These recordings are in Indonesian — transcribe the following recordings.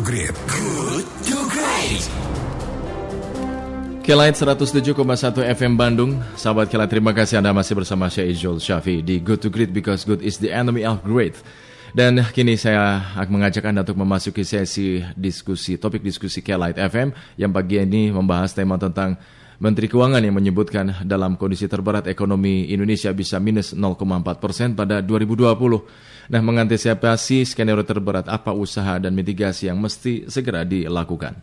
Great. Good to Great. Kelight 107,1 FM Bandung Sahabat Kelight terima kasih Anda masih bersama saya Ijol Syafi Di Good to Great because good is the enemy of great Dan kini saya akan mengajak Anda untuk memasuki sesi diskusi Topik diskusi Kelight FM Yang pagi ini membahas tema tentang Menteri Keuangan yang menyebutkan dalam kondisi terberat ekonomi Indonesia bisa minus 0,4 persen pada 2020. Nah, mengantisipasi skenario terberat apa usaha dan mitigasi yang mesti segera dilakukan?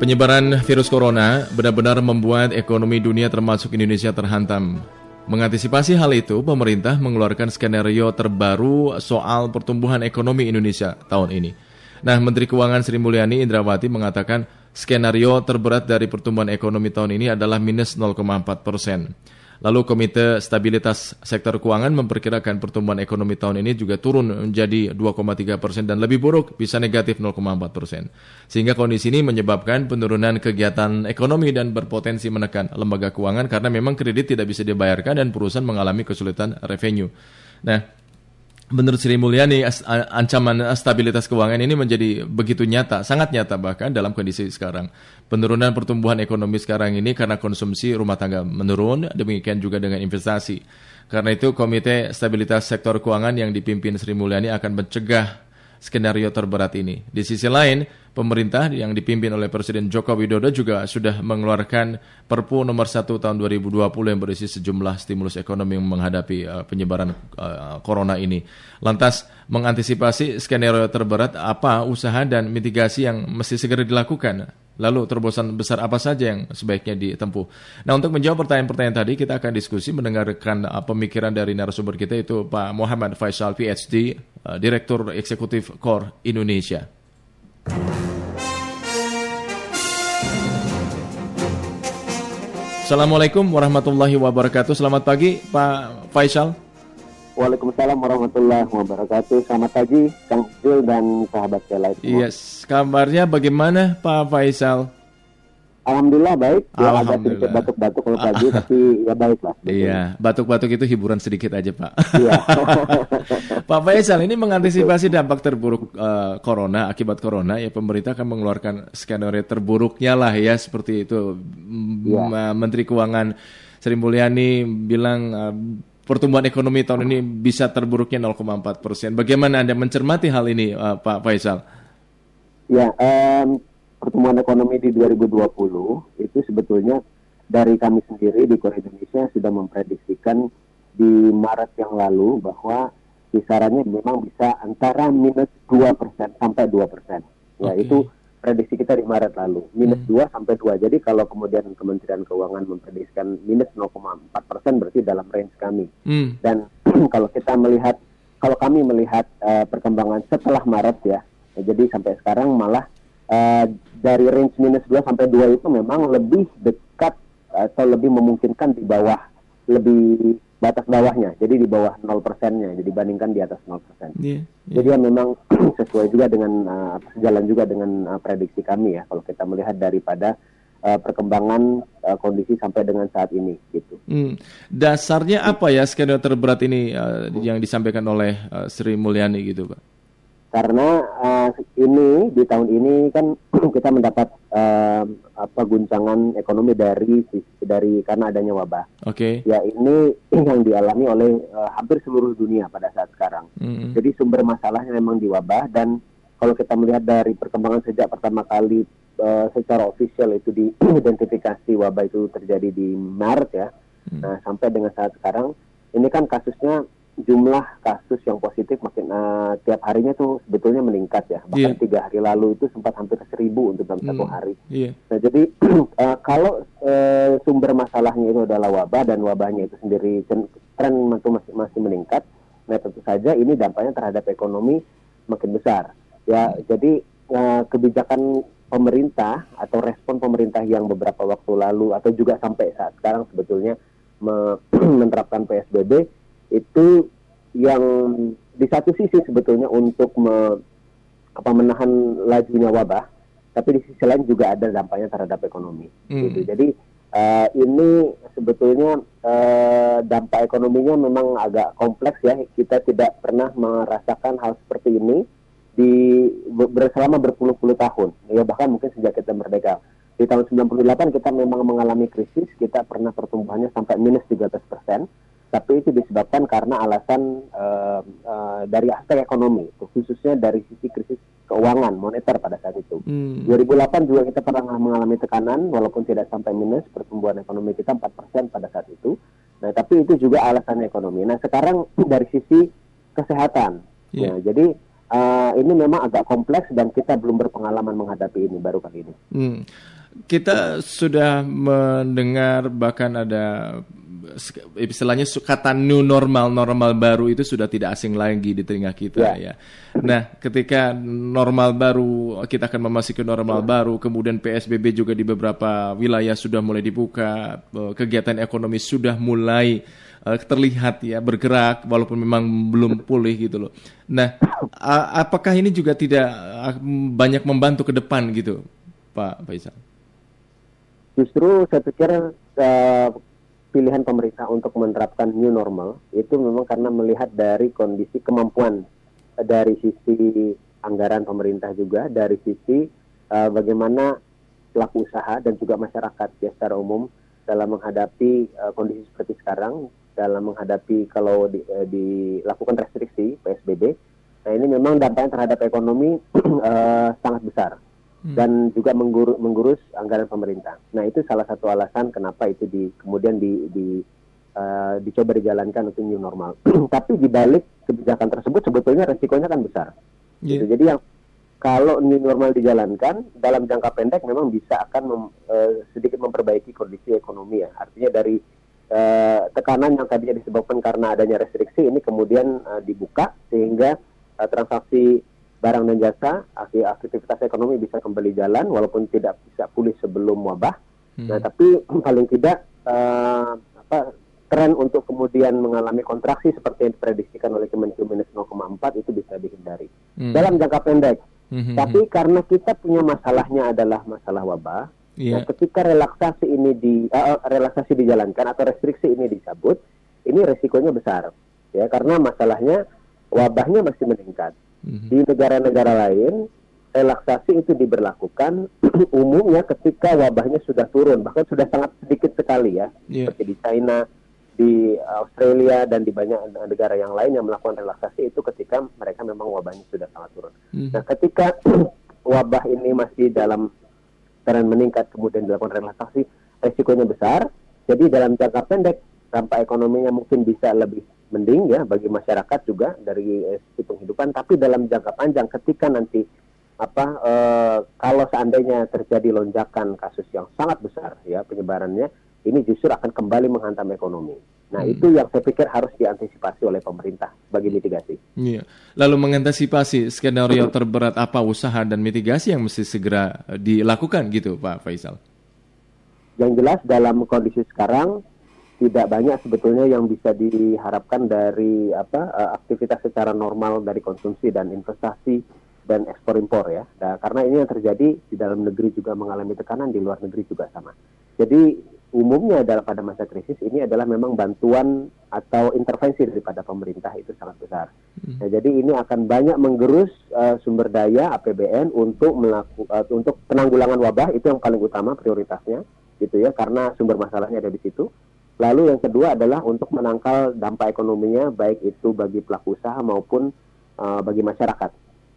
Penyebaran virus corona benar-benar membuat ekonomi dunia termasuk Indonesia terhantam. Mengantisipasi hal itu, pemerintah mengeluarkan skenario terbaru soal pertumbuhan ekonomi Indonesia tahun ini. Nah, Menteri Keuangan Sri Mulyani Indrawati mengatakan skenario terberat dari pertumbuhan ekonomi tahun ini adalah minus 0,4 persen. Lalu Komite Stabilitas Sektor Keuangan memperkirakan pertumbuhan ekonomi tahun ini juga turun menjadi 2,3 persen dan lebih buruk bisa negatif 0,4 persen. Sehingga kondisi ini menyebabkan penurunan kegiatan ekonomi dan berpotensi menekan lembaga keuangan karena memang kredit tidak bisa dibayarkan dan perusahaan mengalami kesulitan revenue. Nah, menurut Sri Mulyani ancaman stabilitas keuangan ini menjadi begitu nyata, sangat nyata bahkan dalam kondisi sekarang. Penurunan pertumbuhan ekonomi sekarang ini karena konsumsi rumah tangga menurun, demikian juga dengan investasi. Karena itu Komite Stabilitas Sektor Keuangan yang dipimpin Sri Mulyani akan mencegah skenario terberat ini. Di sisi lain, pemerintah yang dipimpin oleh Presiden Joko Widodo juga sudah mengeluarkan Perpu nomor 1 tahun 2020 yang berisi sejumlah stimulus ekonomi menghadapi uh, penyebaran uh, corona ini. Lantas, mengantisipasi skenario terberat apa usaha dan mitigasi yang mesti segera dilakukan? Lalu terobosan besar apa saja yang sebaiknya ditempuh? Nah untuk menjawab pertanyaan-pertanyaan tadi kita akan diskusi mendengarkan uh, pemikiran dari narasumber kita itu Pak Muhammad Faisal PhD, uh, Direktur Eksekutif KOR Indonesia. Assalamualaikum warahmatullahi wabarakatuh. Selamat pagi Pak Faisal. Waalaikumsalam warahmatullahi wabarakatuh. Selamat pagi, Kang Jul dan sahabat saya lain. Yes, kabarnya bagaimana Pak Faisal? Alhamdulillah baik. Ya Alhamdulillah. agak sedikit batuk-batuk kalau pagi, tapi ya baik lah. Iya, batuk-batuk itu hiburan sedikit aja Pak. Iya. Pak Faisal, ini mengantisipasi dampak terburuk uh, corona, akibat corona, ya pemerintah akan mengeluarkan skenario terburuknya lah ya, seperti itu. Ya. Menteri Keuangan Sri Mulyani bilang uh, pertumbuhan ekonomi tahun ini bisa terburuknya 0,4 persen. Bagaimana Anda mencermati hal ini, uh, Pak Faisal? Ya, um, pertumbuhan ekonomi di 2020 itu sebetulnya dari kami sendiri di Korea Indonesia sudah memprediksikan di Maret yang lalu bahwa kisarannya memang bisa antara minus 2 persen sampai 2 persen. Ya, okay. itu prediksi kita di Maret lalu minus hmm. 2 sampai 2. Jadi kalau kemudian Kementerian Keuangan memprediksikan minus 0,4 persen berarti dalam range kami. Hmm. Dan kalau kita melihat kalau kami melihat uh, perkembangan setelah Maret ya, ya, jadi sampai sekarang malah uh, dari range minus 2 sampai 2 itu memang lebih dekat atau lebih memungkinkan di bawah lebih batas bawahnya, jadi di bawah 0 persennya, jadi dibandingkan di atas 0 persen. Yeah, yeah. Jadi ya memang sesuai juga dengan uh, sejalan juga dengan uh, prediksi kami ya, kalau kita melihat daripada uh, perkembangan uh, kondisi sampai dengan saat ini gitu. Hmm. Dasarnya apa ya skenario terberat ini uh, yang disampaikan oleh uh, Sri Mulyani gitu, Pak? Karena uh, ini di tahun ini kan kita mendapat uh, apa guncangan ekonomi dari dari karena adanya wabah. Oke. Okay. Ya ini yang dialami oleh uh, hampir seluruh dunia pada saat sekarang. Mm-hmm. Jadi sumber masalahnya memang di wabah dan kalau kita melihat dari perkembangan sejak pertama kali uh, secara ofisial itu diidentifikasi wabah itu terjadi di Maret ya. Mm. Nah sampai dengan saat sekarang ini kan kasusnya jumlah kasus yang positif makin uh, tiap harinya tuh sebetulnya meningkat ya bahkan yeah. tiga hari lalu itu sempat hampir seribu untuk dalam hmm. satu hari. Yeah. Nah jadi uh, kalau uh, sumber masalahnya itu adalah wabah dan wabahnya itu sendiri tren itu masih masih meningkat, nah tentu saja ini dampaknya terhadap ekonomi makin besar. Ya hmm. jadi uh, kebijakan pemerintah atau respon pemerintah yang beberapa waktu lalu atau juga sampai saat sekarang sebetulnya menerapkan PSBB itu yang di satu sisi sebetulnya untuk me, apa menahan lajunya wabah, tapi di sisi lain juga ada dampaknya terhadap ekonomi. Hmm. Gitu. Jadi uh, ini sebetulnya uh, dampak ekonominya memang agak kompleks ya. Kita tidak pernah merasakan hal seperti ini di selama berpuluh-puluh tahun. Ya bahkan mungkin sejak kita merdeka. Di tahun 98 kita memang mengalami krisis, kita pernah pertumbuhannya sampai minus 13 persen tapi itu disebabkan karena alasan uh, uh, dari aspek ekonomi, khususnya dari sisi krisis keuangan moneter pada saat itu. Hmm. 2008 juga kita pernah mengalami tekanan, walaupun tidak sampai minus, pertumbuhan ekonomi kita 4% pada saat itu. Nah, tapi itu juga alasan ekonomi. Nah, sekarang dari sisi kesehatan, yeah. ya, jadi uh, ini memang agak kompleks dan kita belum berpengalaman menghadapi ini baru kali ini. Hmm. Kita sudah mendengar bahkan ada istilahnya kata new normal normal baru itu sudah tidak asing lagi di telinga kita ya. ya. Nah, ketika normal baru kita akan memasuki normal ya. baru, kemudian PSBB juga di beberapa wilayah sudah mulai dibuka, eh, kegiatan ekonomi sudah mulai uh, terlihat ya bergerak walaupun memang belum pulih gitu loh. Nah, apakah ini juga tidak banyak membantu ke depan gitu, Pak Faisal? Justru saya pikir uh, pilihan pemerintah untuk menerapkan new normal itu memang karena melihat dari kondisi kemampuan eh, dari sisi anggaran pemerintah juga dari sisi uh, bagaimana pelaku usaha dan juga masyarakat ya secara umum dalam menghadapi uh, kondisi seperti sekarang dalam menghadapi kalau di, uh, dilakukan restriksi PSBB nah ini memang dampaknya terhadap ekonomi uh, sangat besar hmm. dan juga menggurus, menggurus anggaran pemerintah. Nah itu salah satu alasan kenapa itu di kemudian di, di uh, dicoba dijalankan untuk new normal. Tapi di balik kebijakan tersebut sebetulnya resikonya kan besar. Yeah. Gitu. Jadi yang kalau new normal dijalankan dalam jangka pendek memang bisa akan mem, uh, sedikit memperbaiki kondisi ekonomi ya. Artinya dari uh, tekanan yang tadinya disebabkan karena adanya restriksi ini kemudian uh, dibuka sehingga uh, transaksi barang dan jasa, aktivitas ekonomi bisa kembali jalan walaupun tidak bisa pulih sebelum wabah. Hmm. Nah, tapi paling tidak uh, apa tren untuk kemudian mengalami kontraksi seperti yang diprediksikan oleh Kementerian minus 0,4 itu bisa dihindari hmm. dalam jangka pendek. Hmm. Tapi karena kita punya masalahnya adalah masalah wabah, yeah. nah ketika relaksasi ini di uh, relaksasi dijalankan atau restriksi ini dicabut, ini resikonya besar ya karena masalahnya wabahnya masih meningkat. Mm-hmm. Di negara-negara lain, relaksasi itu diberlakukan umumnya ketika wabahnya sudah turun, bahkan sudah sangat sedikit sekali ya, yeah. seperti di China, di Australia dan di banyak negara yang lain yang melakukan relaksasi itu ketika mereka memang wabahnya sudah sangat turun. Mm-hmm. Nah, ketika wabah ini masih dalam tren meningkat kemudian dilakukan relaksasi, resikonya besar. Jadi dalam jangka pendek dampak ekonominya mungkin bisa lebih mending ya bagi masyarakat juga dari eh, sisi penghidupan tapi dalam jangka panjang ketika nanti apa e, kalau seandainya terjadi lonjakan kasus yang sangat besar ya penyebarannya ini justru akan kembali menghantam ekonomi. Nah, hmm. itu yang saya pikir harus diantisipasi oleh pemerintah bagi mitigasi. Iya. Lalu mengantisipasi skenario terberat apa usaha dan mitigasi yang mesti segera dilakukan gitu, Pak Faisal? Yang jelas dalam kondisi sekarang tidak banyak sebetulnya yang bisa diharapkan dari apa uh, aktivitas secara normal dari konsumsi dan investasi dan ekspor impor ya. Nah, karena ini yang terjadi di dalam negeri juga mengalami tekanan, di luar negeri juga sama. Jadi umumnya adalah pada masa krisis ini adalah memang bantuan atau intervensi daripada pemerintah itu sangat besar. Hmm. Nah, jadi ini akan banyak menggerus uh, sumber daya APBN untuk melakukan uh, untuk penanggulangan wabah itu yang paling utama prioritasnya gitu ya karena sumber masalahnya ada di situ. Lalu yang kedua adalah untuk menangkal dampak ekonominya baik itu bagi pelaku usaha maupun uh, bagi masyarakat.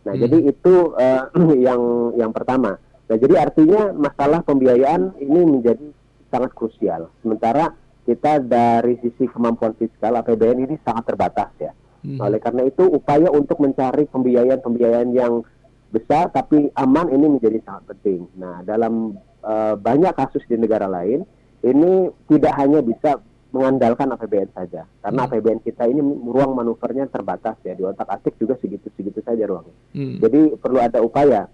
Nah, hmm. jadi itu uh, yang yang pertama. Nah, jadi artinya masalah pembiayaan ini menjadi sangat krusial. Sementara kita dari sisi kemampuan fiskal APBN ini sangat terbatas ya. Hmm. Oleh karena itu upaya untuk mencari pembiayaan-pembiayaan yang besar tapi aman ini menjadi sangat penting. Nah, dalam uh, banyak kasus di negara lain ini tidak hanya bisa mengandalkan APBN saja karena hmm. APBN kita ini ruang manuvernya terbatas ya di otak atik juga segitu-segitu saja ruangnya. Hmm. Jadi perlu ada upaya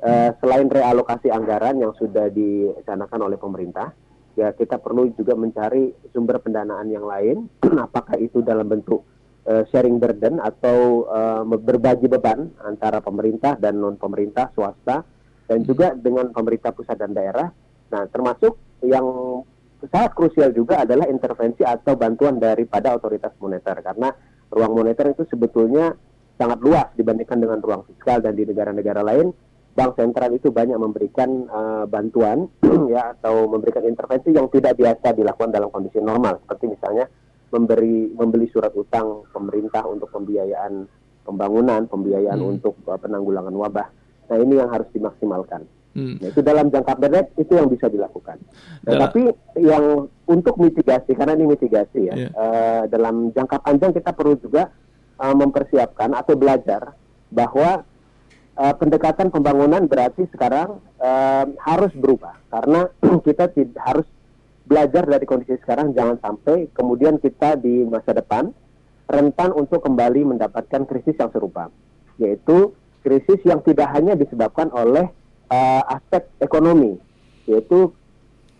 uh, selain realokasi anggaran yang sudah dicanangkan oleh pemerintah ya kita perlu juga mencari sumber pendanaan yang lain apakah itu dalam bentuk uh, sharing burden atau uh, berbagi beban antara pemerintah dan non pemerintah swasta dan juga dengan pemerintah pusat dan daerah. Nah termasuk yang sangat krusial juga adalah intervensi atau bantuan daripada otoritas moneter karena ruang moneter itu sebetulnya sangat luas dibandingkan dengan ruang fiskal dan di negara-negara lain bank sentral itu banyak memberikan uh, bantuan ya atau memberikan intervensi yang tidak biasa dilakukan dalam kondisi normal seperti misalnya memberi membeli surat utang pemerintah untuk pembiayaan pembangunan, pembiayaan hmm. untuk uh, penanggulangan wabah. Nah, ini yang harus dimaksimalkan. Hmm. Nah, itu dalam jangka pendek itu yang bisa dilakukan. Nah, tapi yang untuk mitigasi karena ini mitigasi ya. Yeah. Uh, dalam jangka panjang kita perlu juga uh, mempersiapkan atau belajar bahwa uh, pendekatan pembangunan berarti sekarang uh, harus berubah karena kita tidak harus belajar dari kondisi sekarang jangan sampai kemudian kita di masa depan rentan untuk kembali mendapatkan krisis yang serupa yaitu krisis yang tidak hanya disebabkan oleh uh, aspek ekonomi yaitu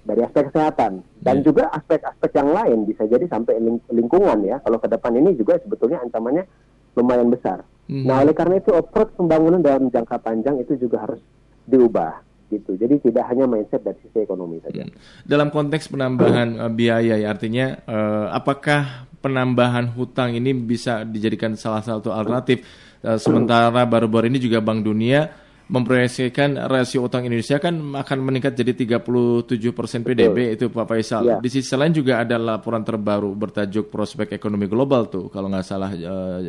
dari aspek kesehatan dan yeah. juga aspek-aspek yang lain bisa jadi sampai ling lingkungan ya kalau ke depan ini juga sebetulnya ancamannya lumayan besar hmm Nah, oleh karena itu approach pembangunan dalam jangka panjang itu juga harus diubah gitu. Jadi tidak hanya mindset dari sisi ekonomi saja. Hmm. Dalam konteks penambahan uh, biaya ya artinya uh, apakah penambahan hutang ini bisa dijadikan salah satu alternatif uh, sementara baru-baru ini juga Bank Dunia memproyeksikan rasio utang Indonesia kan akan meningkat jadi 37 persen PDB itu Pak Faisal. Ya. Di sisi lain juga ada laporan terbaru bertajuk prospek ekonomi global tuh kalau nggak salah uh,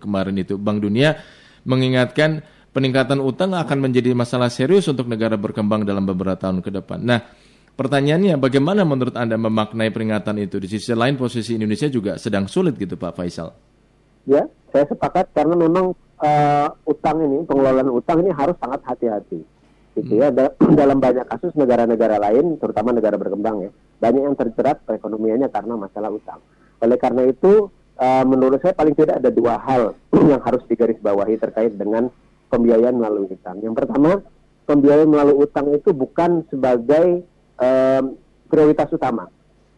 kemarin itu Bank Dunia mengingatkan peningkatan utang akan menjadi masalah serius untuk negara berkembang dalam beberapa tahun ke depan. Nah, pertanyaannya bagaimana menurut Anda memaknai peringatan itu? Di sisi lain posisi Indonesia juga sedang sulit gitu Pak Faisal. Ya, saya sepakat karena memang uh, utang ini, pengelolaan utang ini harus sangat hati-hati. Gitu ya. Dalam banyak kasus negara-negara lain, terutama negara berkembang ya, banyak yang terjerat perekonomiannya karena masalah utang. Oleh karena itu, uh, menurut saya paling tidak ada dua hal yang harus digarisbawahi terkait dengan pembiayaan melalui utang. Yang pertama, pembiayaan melalui utang itu bukan sebagai uh, prioritas utama.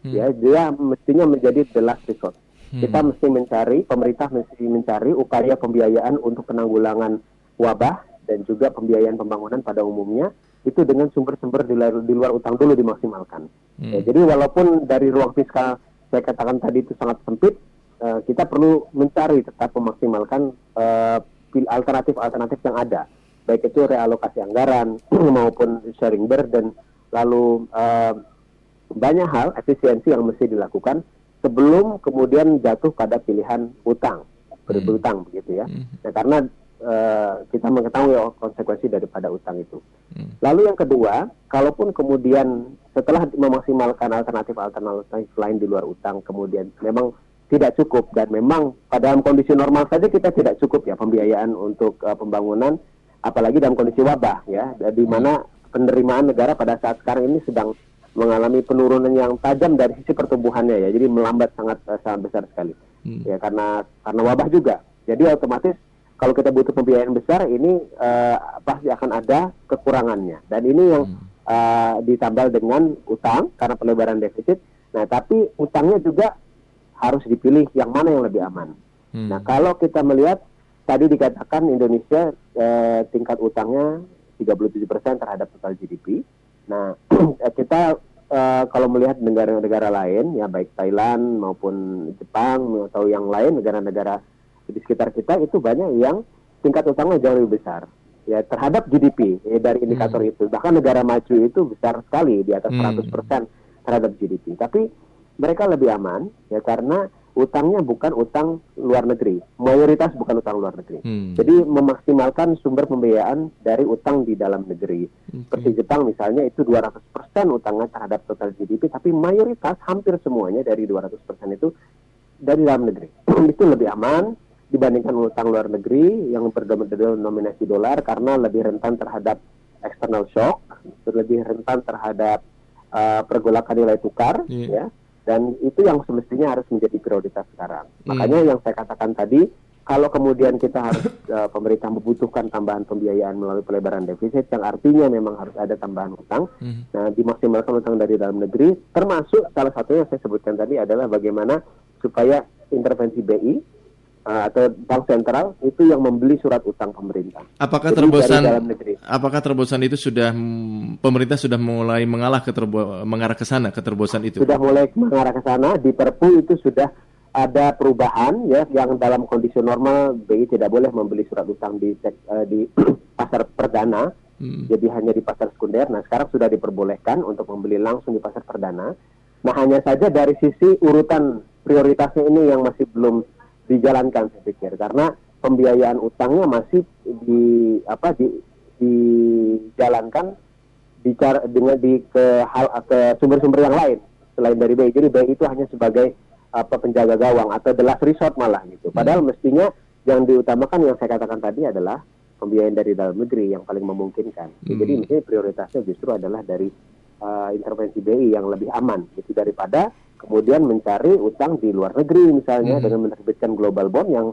Hmm. Ya, dia mestinya menjadi the last resort. Hmm. Kita mesti mencari, pemerintah mesti mencari upaya pembiayaan untuk penanggulangan wabah dan juga pembiayaan pembangunan pada umumnya itu dengan sumber-sumber di luar, di luar utang dulu dimaksimalkan. Hmm. Ya, jadi walaupun dari ruang fiskal saya katakan tadi itu sangat sempit, uh, kita perlu mencari tetap memaksimalkan uh, alternatif-alternatif yang ada, baik itu realokasi anggaran maupun sharing burden, lalu uh, banyak hal efisiensi yang mesti dilakukan sebelum kemudian jatuh pada pilihan utang berhutang hmm. begitu ya. Hmm. Nah, karena uh, kita mengetahui konsekuensi daripada utang itu. Hmm. Lalu yang kedua, kalaupun kemudian setelah memaksimalkan alternatif-alternatif lain di luar utang, kemudian memang tidak cukup dan memang pada dalam kondisi normal saja kita tidak cukup ya pembiayaan untuk uh, pembangunan, apalagi dalam kondisi wabah ya, di mana penerimaan negara pada saat sekarang ini sedang mengalami penurunan yang tajam dari sisi pertumbuhannya ya, jadi melambat sangat uh, sangat besar sekali. Hmm. Ya karena karena wabah juga. Jadi otomatis kalau kita butuh pembiayaan besar ini uh, pasti akan ada kekurangannya. Dan ini yang hmm. uh, ditambal dengan utang karena pelebaran defisit. Nah, tapi utangnya juga harus dipilih yang mana yang lebih aman. Hmm. Nah, kalau kita melihat tadi dikatakan Indonesia uh, tingkat utangnya 37% terhadap total GDP. Nah, kita uh, kalau melihat negara-negara lain, ya baik Thailand maupun Jepang atau yang lain negara-negara di sekitar kita itu banyak yang tingkat utangnya jauh lebih besar ya terhadap GDP ya, dari indikator hmm. itu bahkan negara maju itu besar sekali di atas hmm. 100% terhadap GDP tapi mereka lebih aman ya karena utangnya bukan utang luar negeri, mayoritas bukan utang luar negeri. Hmm. Jadi memaksimalkan sumber pembiayaan dari utang di dalam negeri. Okay. Seperti Jepang misalnya itu 200% utangnya terhadap total GDP, tapi mayoritas hampir semuanya dari 200% itu dari dalam negeri. itu lebih aman dibandingkan utang luar negeri yang berdominasi dolar karena lebih rentan terhadap external shock, lebih rentan terhadap uh, pergolakan nilai tukar, yeah. ya dan itu yang semestinya harus menjadi prioritas sekarang. Hmm. Makanya yang saya katakan tadi, kalau kemudian kita harus uh, pemerintah membutuhkan tambahan pembiayaan melalui pelebaran defisit, yang artinya memang harus ada tambahan utang, hmm. nah dimaksimalkan utang dari dalam negeri, termasuk salah satunya yang saya sebutkan tadi adalah bagaimana supaya intervensi BI atau bank sentral itu yang membeli surat utang pemerintah. Apakah Jadi terobosan apakah terobosan itu sudah pemerintah sudah mulai mengalah ke terbo, mengarah ke sana ke terobosan itu? Sudah mulai mengarah ke sana di Perpu itu sudah ada perubahan ya yang dalam kondisi normal BI tidak boleh membeli surat utang di uh, di pasar perdana. Hmm. Jadi hanya di pasar sekunder. Nah, sekarang sudah diperbolehkan untuk membeli langsung di pasar perdana. Nah, hanya saja dari sisi urutan prioritasnya ini yang masih belum dijalankan saya pikir karena pembiayaan utangnya masih di apa di dijalankan bicara dengan di ke hal ke sumber-sumber yang lain selain dari BI. Jadi BI itu hanya sebagai apa penjaga gawang atau the last resort malah gitu. Padahal hmm. mestinya yang diutamakan yang saya katakan tadi adalah pembiayaan dari dalam negeri yang paling memungkinkan. Hmm. Jadi mestinya prioritasnya justru adalah dari uh, intervensi BI yang lebih aman gitu daripada kemudian mencari utang di luar negeri misalnya hmm. dengan menerbitkan global bond yang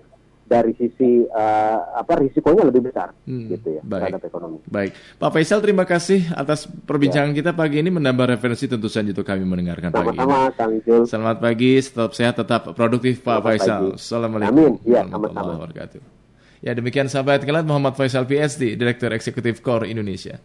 dari sisi uh, apa risikonya lebih besar hmm, gitu ya baik. terhadap ekonomi. Baik, Pak Faisal terima kasih atas perbincangan ya. kita pagi ini menambah referensi tentu saja itu kami mendengarkan Sama-sama, pagi ini. Kang Jul. Selamat pagi, tetap sehat, tetap produktif Pak Selamat Faisal. Pagi. Assalamualaikum Amin. Ya, wabarakatuh. Ya demikian sahabat kalian Muhammad Faisal PSD, Direktur Eksekutif Core Indonesia.